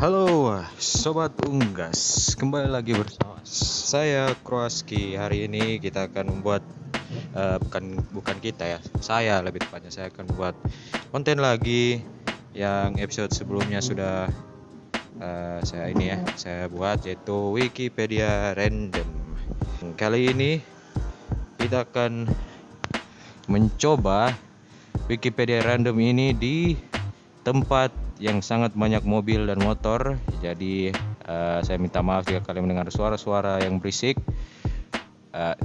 Halo Sobat Unggas. Kembali lagi bersama saya Kroaski. Hari ini kita akan membuat uh, Bukan bukan kita ya Saya lebih tepatnya Saya akan membuat konten lagi Yang episode sebelumnya sudah uh, Saya ini ya Saya buat yaitu Wikipedia Random. Kali ini Kita akan Mencoba Wikipedia Random ini di tempat yang sangat banyak mobil dan motor. Jadi uh, saya minta maaf jika kalian mendengar suara-suara yang berisik. Uh,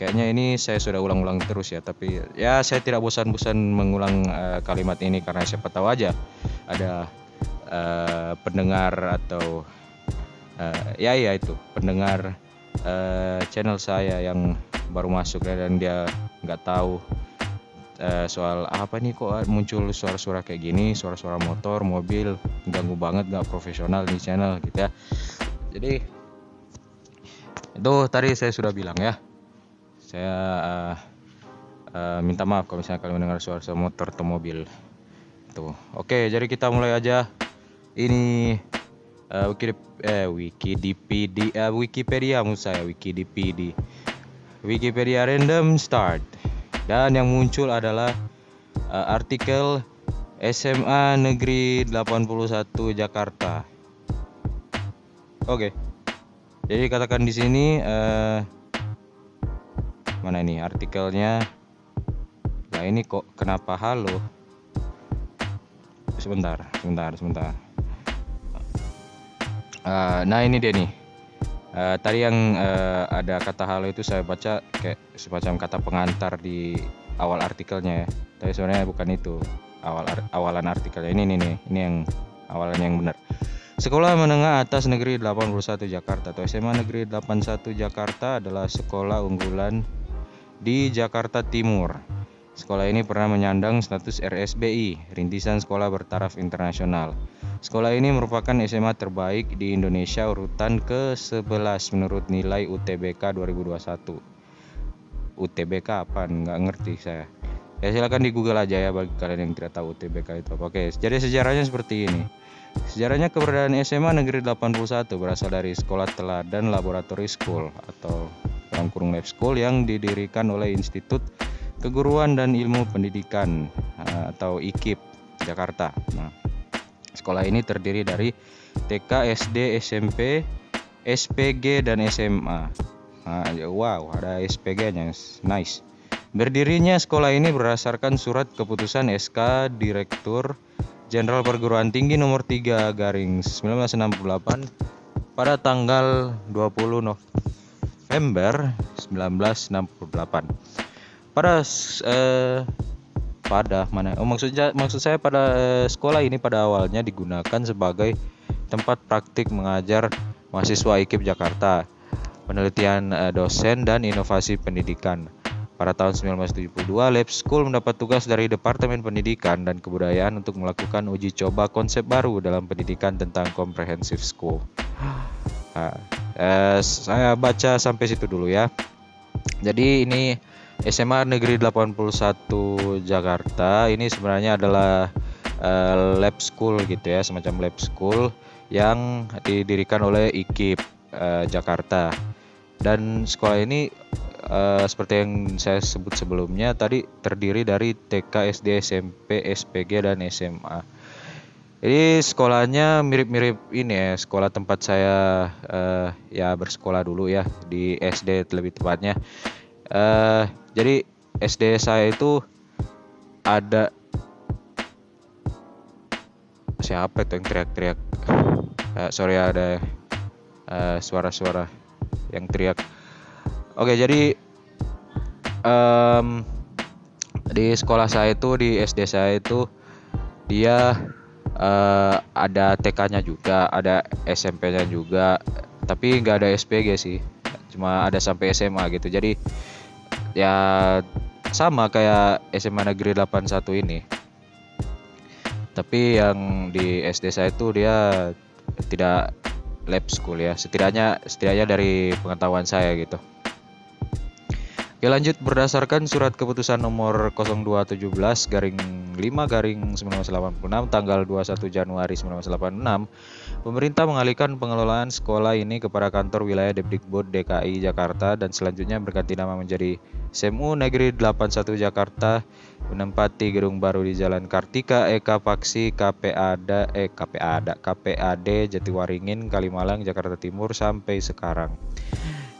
kayaknya ini saya sudah ulang-ulang terus ya, tapi ya saya tidak bosan-bosan mengulang uh, kalimat ini karena siapa tahu aja ada uh, pendengar atau uh, ya ya itu pendengar uh, channel saya yang baru masuk dan dia nggak tahu uh, soal apa nih kok muncul suara-suara kayak gini suara-suara motor mobil ganggu banget gak profesional di channel gitu ya. Jadi itu tadi saya sudah bilang ya. Saya uh, uh, minta maaf kalau misalnya kalian mendengar suara-suara motor atau mobil. Tuh oke jadi kita mulai aja. Ini uh, eh wikipedia uh, wikipedia musa wikipedia random start dan yang muncul adalah uh, artikel SMA Negeri 81 Jakarta. Oke. Okay. Jadi katakan di sini uh, mana ini artikelnya? Nah ini kok kenapa halo? Sebentar, sebentar, sebentar. Uh, nah ini dia nih. Uh, tadi yang uh, ada kata halo itu saya baca kayak semacam kata pengantar di awal artikelnya ya. Tapi sebenarnya bukan itu awal awalan artikelnya. Ini nih nih, ini yang awalan yang benar. Sekolah Menengah Atas Negeri 81 Jakarta atau SMA Negeri 81 Jakarta adalah sekolah unggulan di Jakarta Timur. Sekolah ini pernah menyandang status RSBI, Rintisan Sekolah Bertaraf Internasional. Sekolah ini merupakan SMA terbaik di Indonesia urutan ke-11 menurut nilai UTBK 2021. UTBK apa? Nggak ngerti saya. Ya silakan di Google aja ya bagi kalian yang tidak tahu UTBK itu apa. Oke, jadi sejarahnya seperti ini. Sejarahnya keberadaan SMA Negeri 81 berasal dari Sekolah Teladan Laboratory School atau kurang kurung lab school yang didirikan oleh Institut Keguruan dan Ilmu Pendidikan eh, atau IKIP Jakarta. Nah, Sekolah ini terdiri dari TK, SD, SMP, SPG, dan SMA. Nah, ya, wow, ada SPG-nya, nice. Berdirinya sekolah ini berdasarkan surat keputusan SK Direktur Jenderal Perguruan Tinggi nomor 3 garing 1968 pada tanggal 20 November 1968. Pada eh, pada mana? Oh maksudnya maksud saya pada eh, sekolah ini pada awalnya digunakan sebagai tempat praktik mengajar mahasiswa IKIP Jakarta penelitian eh, dosen dan inovasi pendidikan. Pada tahun 1972 Lab School mendapat tugas dari Departemen Pendidikan dan Kebudayaan untuk melakukan uji coba konsep baru dalam pendidikan tentang comprehensive school. Nah, eh, saya baca sampai situ dulu ya. Jadi ini SMA Negeri 81 Jakarta ini sebenarnya adalah uh, lab school gitu ya, semacam lab school yang didirikan oleh IKIP uh, Jakarta. Dan sekolah ini uh, seperti yang saya sebut sebelumnya tadi terdiri dari TK, SD, SMP, SPG dan SMA. Jadi sekolahnya mirip-mirip ini ya, sekolah tempat saya uh, ya bersekolah dulu ya di SD lebih tepatnya. Uh, jadi SD saya itu ada siapa itu yang teriak-teriak? Uh, sorry ada eh, suara-suara yang teriak. Oke jadi um, di sekolah saya itu di SD saya itu dia uh, ada TK-nya juga ada SMP-nya juga tapi nggak ada SPG sih. Cuma ada sampai SMA gitu. Jadi ya sama kayak SMA Negeri 81 ini. Tapi yang di SD saya itu dia tidak lab school ya. Setidaknya setidaknya dari pengetahuan saya gitu. Oke lanjut. Berdasarkan surat keputusan nomor 0217 garing 5 garing 1986 tanggal 21 Januari 1986 Pemerintah mengalihkan pengelolaan sekolah ini kepada kantor wilayah Depdikbud DKI Jakarta dan selanjutnya berganti nama menjadi SMU Negeri 81 Jakarta menempati gedung baru di Jalan Kartika Eka Paksi KPAD eh KPAD KPAD Jatiwaringin Kalimalang Jakarta Timur sampai sekarang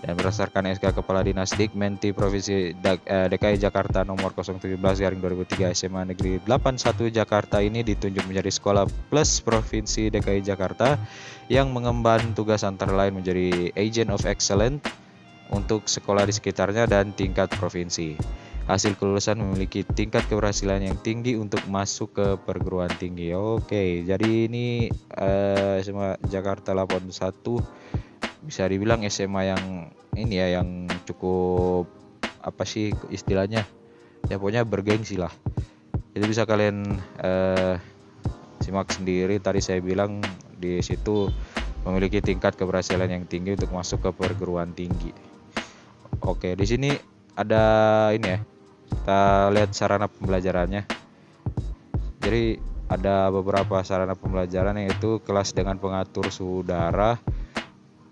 dan berdasarkan SK Kepala Dinas Dikmenti Provinsi DKI eh, Jakarta nomor 017 garing 2003 SMA Negeri 81 Jakarta ini ditunjuk menjadi sekolah plus Provinsi DKI Jakarta yang mengemban tugas antara lain menjadi Agent of Excellence untuk sekolah di sekitarnya dan tingkat provinsi. Hasil kelulusan memiliki tingkat keberhasilan yang tinggi untuk masuk ke perguruan tinggi. Oke, jadi ini uh, SMA Jakarta 81 bisa dibilang SMA yang ini ya yang cukup apa sih istilahnya? Ya pokoknya bergengsi lah. Jadi bisa kalian uh, simak sendiri. Tadi saya bilang di situ memiliki tingkat keberhasilan yang tinggi untuk masuk ke perguruan tinggi. Oke di sini ada ini ya. Kita lihat sarana pembelajarannya. Jadi ada beberapa sarana pembelajaran yaitu kelas dengan pengatur suhu darah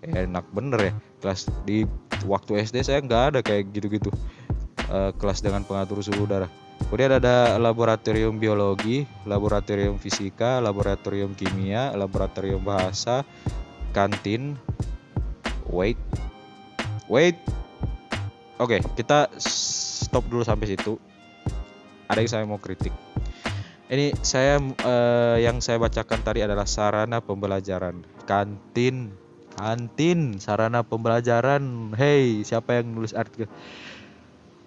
enak bener ya. Kelas di waktu SD saya nggak ada kayak gitu-gitu. Uh, kelas dengan pengatur suhu udara. Kemudian ada laboratorium biologi laboratorium fisika laboratorium kimia laboratorium bahasa kantin wait wait. Oke okay, kita stop dulu sampai situ. Ada yang saya mau kritik. Ini saya uh, yang saya bacakan tadi adalah sarana pembelajaran kantin kantin sarana pembelajaran. Hey siapa yang nulis artikel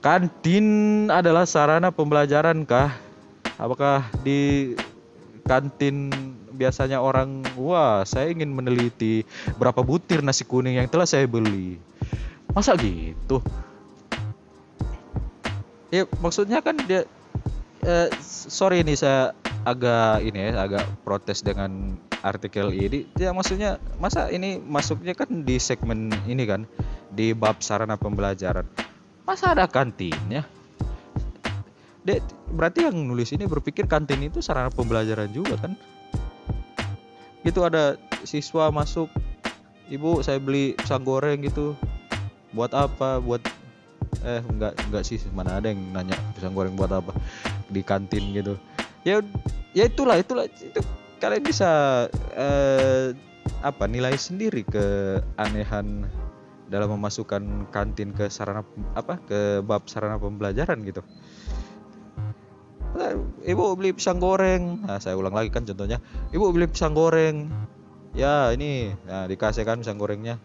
kantin adalah sarana pembelajaran kah? Apakah di kantin biasanya orang wah saya ingin meneliti berapa butir nasi kuning yang telah saya beli. Masa gitu? Ya maksudnya kan dia eh, sorry ini saya agak ini ya agak protes dengan artikel ini ya maksudnya masa ini masuknya kan di segmen ini kan di bab sarana pembelajaran. Masa ada kantinnya? Dek, berarti yang nulis ini berpikir kantin itu sarana pembelajaran juga kan? Gitu ada siswa masuk ibu saya beli pisang goreng gitu. Buat apa? Buat eh enggak enggak sih mana ada yang nanya pisang goreng buat apa? Di kantin gitu. Ya ya itulah itulah itu kalian bisa uh, apa nilai sendiri keanehan dalam memasukkan kantin ke sarana apa ke bab sarana pembelajaran gitu. Ibu beli pisang goreng. Nah saya ulang lagi kan contohnya. Ibu beli pisang goreng. Ya ini nah dikasihkan pisang gorengnya.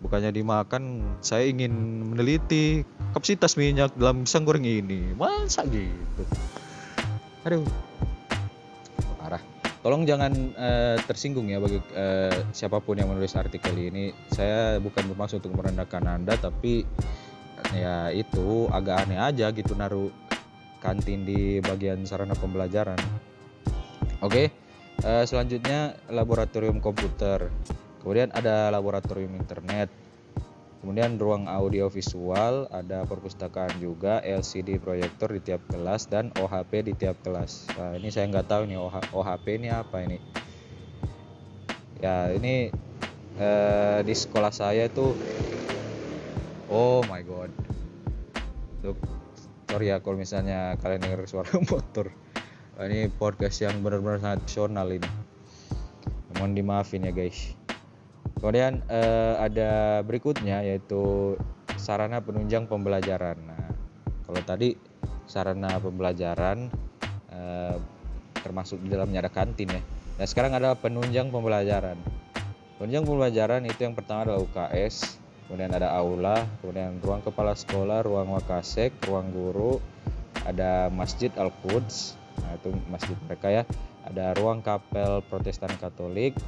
Bukannya dimakan saya ingin meneliti kapasitas minyak dalam pisang goreng ini. Masa gitu? Aduh tolong jangan uh, tersinggung ya bagi uh, siapa pun yang menulis artikel ini. Saya bukan bermaksud untuk merendahkan anda tapi ya itu agak aneh aja gitu naruh kantin di bagian sarana pembelajaran. Oke okay, uh, eh, selanjutnya laboratorium komputer. Kemudian ada laboratorium internet Kemudian ruang audio visual, ada perpustakaan juga, LCD proyektor di tiap kelas dan OHP di tiap kelas. Nah, ini saya nggak tahu nih OHP ini apa ini. Ya ini eh, di sekolah saya itu, oh my god, Tuh, sorry ya kalau misalnya kalian dengar suara motor. Ini podcast yang benar-benar sangat profesional ini. Mohon dimaafin ya guys. Kemudian uh, ada berikutnya yaitu sarana penunjang pembelajaran. Nah, kalau tadi sarana pembelajaran uh, termasuk di dalamnya ada kantin ya. Nah, sekarang ada penunjang pembelajaran. Penunjang pembelajaran itu yang pertama adalah UKS, kemudian ada aula, kemudian ruang kepala sekolah, ruang wakasek, ruang guru, ada Masjid Al-Quds, nah itu masjid mereka ya. Ada ruang kapel Protestan Katolik,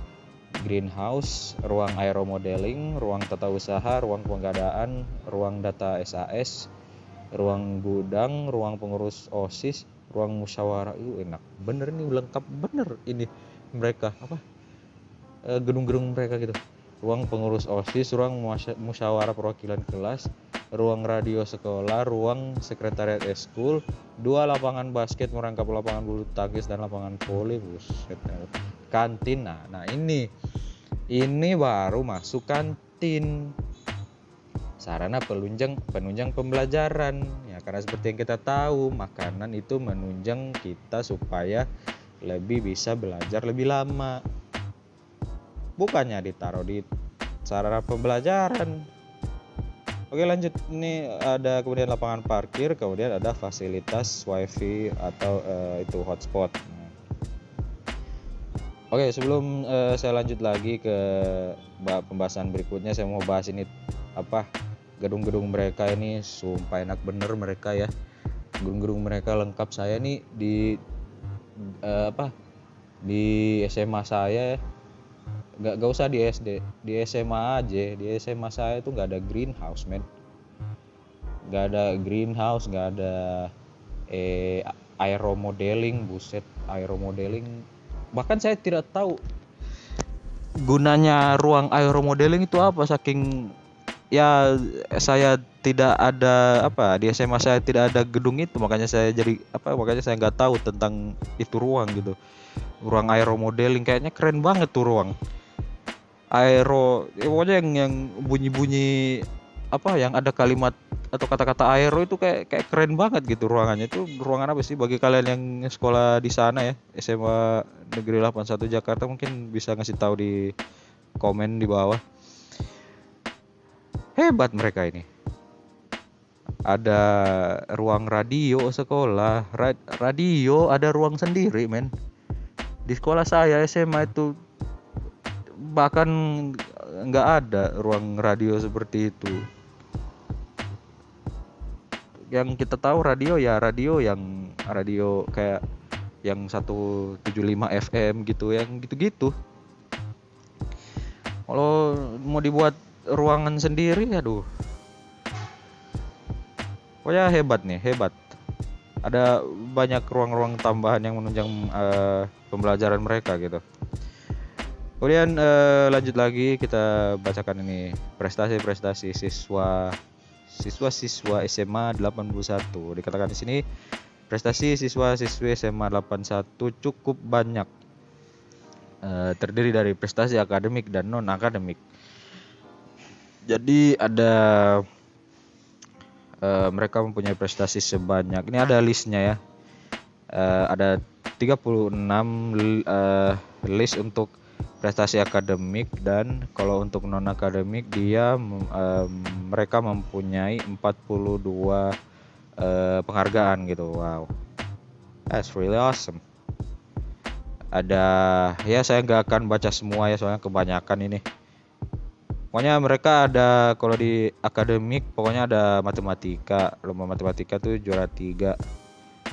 greenhouse, ruang aeromodeling, ruang tata usaha, ruang penggadaan, ruang data SAS, ruang gudang, ruang pengurus OSIS, ruang musyawarah itu enak. Bener nih lengkap bener ini mereka apa eh, gedung-gedung mereka gitu. Ruang pengurus OSIS, ruang musyawarah perwakilan kelas, ruang radio sekolah, ruang sekretariat eskul, dua lapangan basket merangkap lapangan bulu tangkis dan lapangan voli. Buset kantin nah nah ini ini baru masuk kantin. Sarana penunjang penunjang pembelajaran. Ya karena seperti yang kita tahu makanan itu menunjang kita supaya lebih bisa belajar lebih lama. Bukannya ditaruh di sarana pembelajaran. Oke lanjut. Ini ada kemudian lapangan parkir kemudian ada fasilitas wifi atau uh, itu hotspot Oke sebelum uh, saya lanjut lagi ke pembahasan berikutnya saya mau bahas ini apa gedung-gedung mereka ini sumpah enak bener mereka ya. Gedung-gedung mereka lengkap saya nih di uh, apa di SMA saya. Nggak gak usah di SD di SMA aja. Di SMA saya itu nggak ada greenhouse men. Nggak ada greenhouse nggak ada eh aeromodeling buset aeromodeling bahkan saya tidak tahu gunanya ruang aeromodeling itu apa saking ya saya tidak ada apa di SMA saya tidak ada gedung itu makanya saya jadi apa makanya saya nggak tahu tentang itu ruang gitu. Ruang aeromodeling kayaknya keren banget tuh ruang. Aero ya pokoknya yang yang bunyi-bunyi apa yang ada kalimat atau kata-kata aero itu kayak kayak keren banget gitu ruangannya. Itu ruangan apa sih? Bagi kalian yang sekolah di sana ya SMA Negeri 81 Jakarta mungkin bisa ngasih tahu di komen di bawah. Hebat mereka ini. Ada ruang radio sekolah. Ra radio ada ruang sendiri men. Di sekolah saya SMA itu bahkan nggak ada ruang radio seperti itu yang kita tahu radio ya radio yang radio kayak yang 175 FM gitu yang gitu-gitu. Kalau mau dibuat ruangan sendiri aduh. Pokoknya hebat nih hebat. Ada banyak ruang-ruang tambahan yang menunjang uh, pembelajaran mereka gitu. Kemudian uh, lanjut lagi kita bacakan ini prestasi-prestasi siswa siswa-siswa SMA 81. Dikatakan di sini prestasi siswa-siswi SMA 81 cukup banyak. Uh, terdiri dari prestasi akademik dan non akademik. Jadi ada uh, mereka mempunyai prestasi sebanyak. Ini ada listnya ya. Uh, ada 36 uh, list untuk prestasi akademik dan kalau untuk non akademik dia um, mereka mempunyai 42 uh, eh, penghargaan gitu. Wow. That's really awesome. Ada ya saya nggak akan baca semua ya soalnya kebanyakan ini. Pokoknya mereka ada kalau di akademik pokoknya ada matematika. Lomba matematika tuh juara 3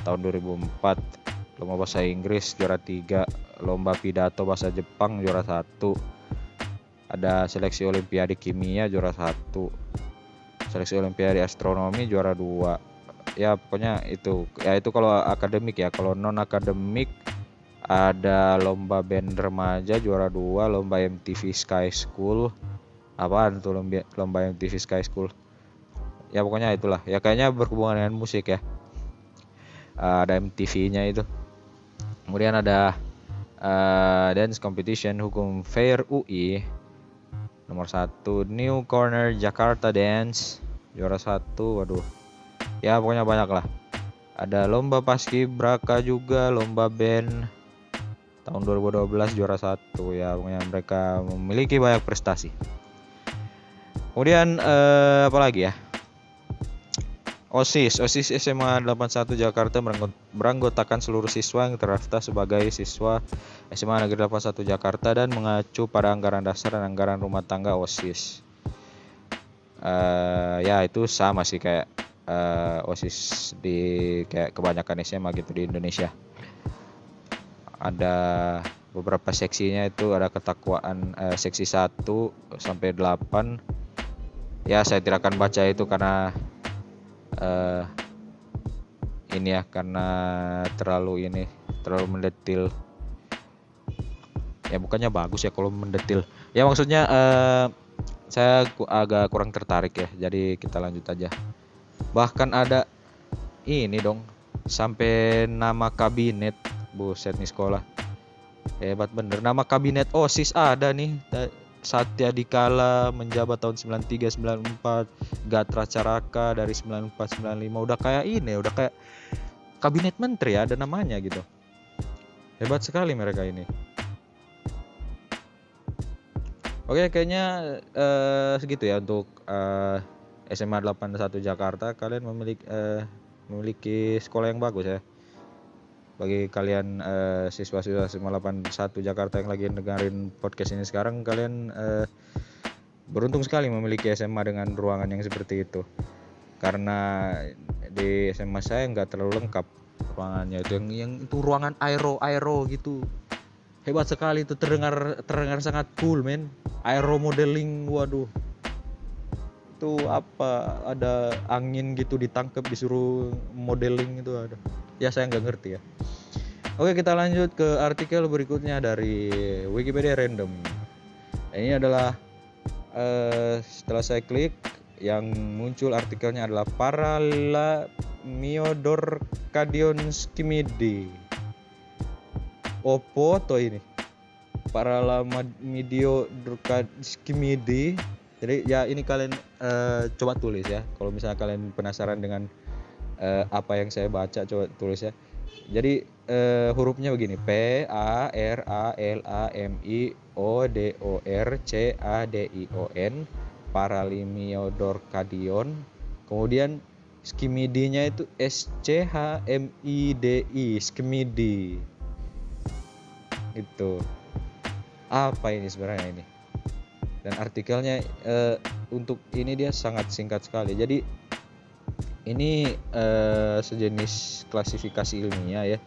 tahun 2004 lomba bahasa Inggris juara 3 lomba pidato bahasa Jepang juara 1 ada seleksi olimpiade kimia juara 1 seleksi olimpiade astronomi juara 2 ya pokoknya itu. Ya itu kalau akademik ya. Kalau non akademik ada lomba band remaja juara 2 lomba MTV Sky School. Apaan tuh lomba lomba MTV Sky School? Ya pokoknya itulah. Ya kayaknya berhubungan dengan musik ya. Ada MTV-nya itu kemudian ada uh, dance competition hukum fair UI nomor satu New Corner Jakarta Dance. Juara satu waduh. Ya pokoknya banyak lah. Ada lomba paski braka juga lomba band. Tahun 2012 juara satu. Ya pokoknya mereka memiliki banyak prestasi. Kemudian uh, apa lagi ya OSIS, OSIS SMA 81 Jakarta beranggotakan seluruh siswa yang terdaftar sebagai siswa SMA Negeri 81 Jakarta dan mengacu pada anggaran dasar dan anggaran rumah tangga OSIS. Uh, ya itu sama sih kayak uh, OSIS di kayak kebanyakan SMA gitu di Indonesia. Ada beberapa seksinya itu ada ketakwaan uh, seksi 1 sampai 8. Ya saya tidak akan baca itu karena uh, ini ya karena terlalu ini terlalu mendetil. Ya bukannya bagus ya kalau mendetil. Ya maksudnya uh, saya agak kurang tertarik ya jadi kita lanjut aja. Bahkan ada ini dong sampai nama kabinet buset nih sekolah. Hebat bener nama kabinet osis ada nih Satya Dikala menjabat tahun 93 94 Gatra Caraka dari 94 95 udah kayak ini udah kayak kabinet menteri ada namanya gitu. Hebat sekali mereka ini. Oke kayaknya uh, segitu ya untuk uh, SMA 81 Jakarta. Kalian memiliki uh, memiliki sekolah yang bagus ya bagi kalian uh, siswa-siswa SMA 81 Jakarta yang lagi dengerin podcast ini sekarang kalian uh, beruntung sekali memiliki SMA dengan ruangan yang seperti itu. Karena di SMA saya nggak terlalu lengkap ruangannya. Itu yang yang itu ruangan aero aero gitu. Hebat sekali itu terdengar terdengar sangat cool men. Aero modeling waduh. Itu apa ada angin gitu ditangkap disuruh modeling itu ada. Ya saya nggak ngerti ya oke kita lanjut ke artikel berikutnya dari Wikipedia random. Ini adalah uh, setelah saya klik yang muncul artikelnya adalah Parala Miodor Kadion Skimidi Oppo atau ini? Parala Midio Skimidi jadi ya ini kalian uh, coba tulis ya. Kalau misalnya kalian penasaran dengan uh, apa yang saya baca coba tulis ya jadi uh, hurufnya begini. P A R A L A M I O D O R C A D I O N Paralimiodorkadion kemudian skimidinya itu S C H M I D I skimidi. Itu. Apa ini sebenarnya ini? Dan artikelnya uh, untuk ini dia sangat singkat sekali. Jadi ini uh, sejenis klasifikasi ilmiah ya.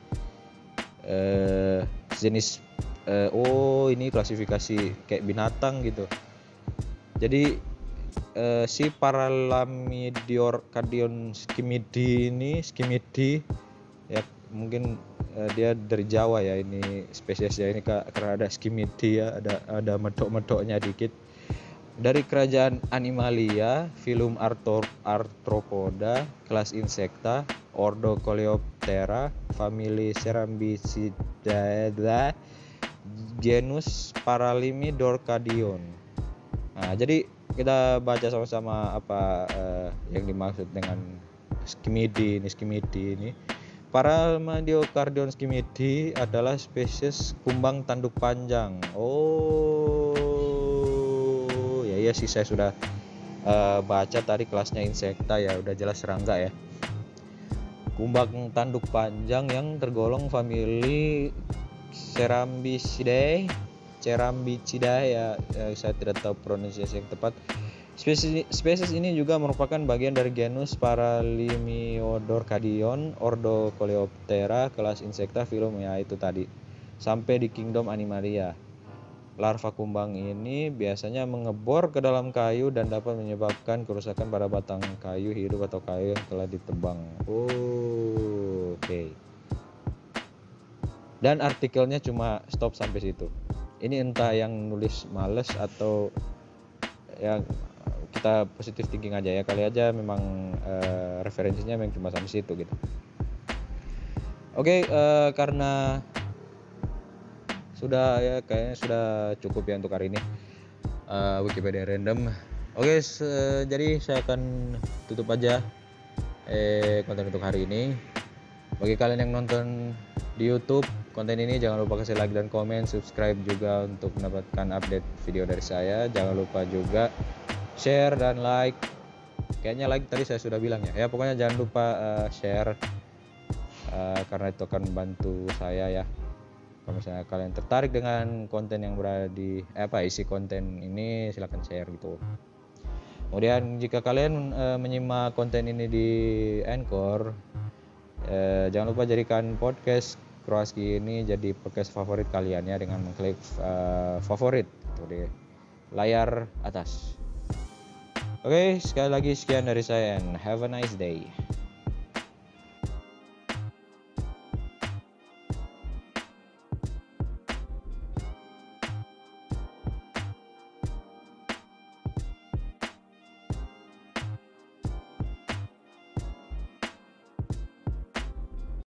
Uh, sejenis uh, oh ini klasifikasi kayak binatang gitu. Jadi uh, si Paralamidior Kadion skimidi ini skimidi ya mungkin dia dari Jawa ya ini spesiesnya ini karena ada skimidi ya ada ada medok-medoknya dikit dari kerajaan Animalia, filum Arthropoda, kelas Insecta, ordo Coleoptera, famili Cerambicidae, genus Paralimidorcadion. Nah, jadi kita baca sama-sama apa uh, yang dimaksud dengan skimidi ini skimidi ini. Paramediocardion skimidi adalah spesies kumbang tanduk panjang. Oh, iya sih saya sudah uh, baca tadi kelasnya insekta ya udah jelas serangga ya kumbang tanduk panjang yang tergolong famili Cerambicidae Cerambicidae ya, ya saya tidak tahu pronunciasi yang tepat Spesies, spesies ini juga merupakan bagian dari genus Paralimiodorcadion, ordo Coleoptera, kelas insekta, filum ya itu tadi. Sampai di kingdom Animalia. Larva kumbang ini biasanya mengebor ke dalam kayu dan dapat menyebabkan kerusakan pada batang kayu hidup atau kayu yang telah ditebang. Oh, oke. Okay. Dan artikelnya cuma stop sampai situ. Ini entah yang nulis males atau yang kita positif thinking aja ya kali aja memang uh, referensinya memang cuma sampai situ gitu. Oke, okay, uh, eh, karena sudah ya kayaknya sudah cukup ya untuk hari ini. Uh, Wikipedia random. Oke jadi saya akan tutup aja eh konten untuk hari ini. Bagi kalian yang nonton di YouTube konten ini jangan lupa kasih like dan komen. Subscribe juga untuk mendapatkan update video dari saya. Jangan lupa juga share dan like. Kayaknya like tadi saya sudah bilang ya. Ya pokoknya jangan lupa uh, share uh, karena itu akan membantu saya ya kalau misalnya kalian tertarik dengan konten yang berada di eh, apa isi konten ini silahkan share gitu. Kemudian jika kalian e, menyimak konten ini di Anchor e, jangan lupa jadikan podcast Kroaski ini jadi podcast favorit kalian ya dengan mengklik e, favorit tuh di layar atas. Oke sekali lagi sekian dari saya and have a nice day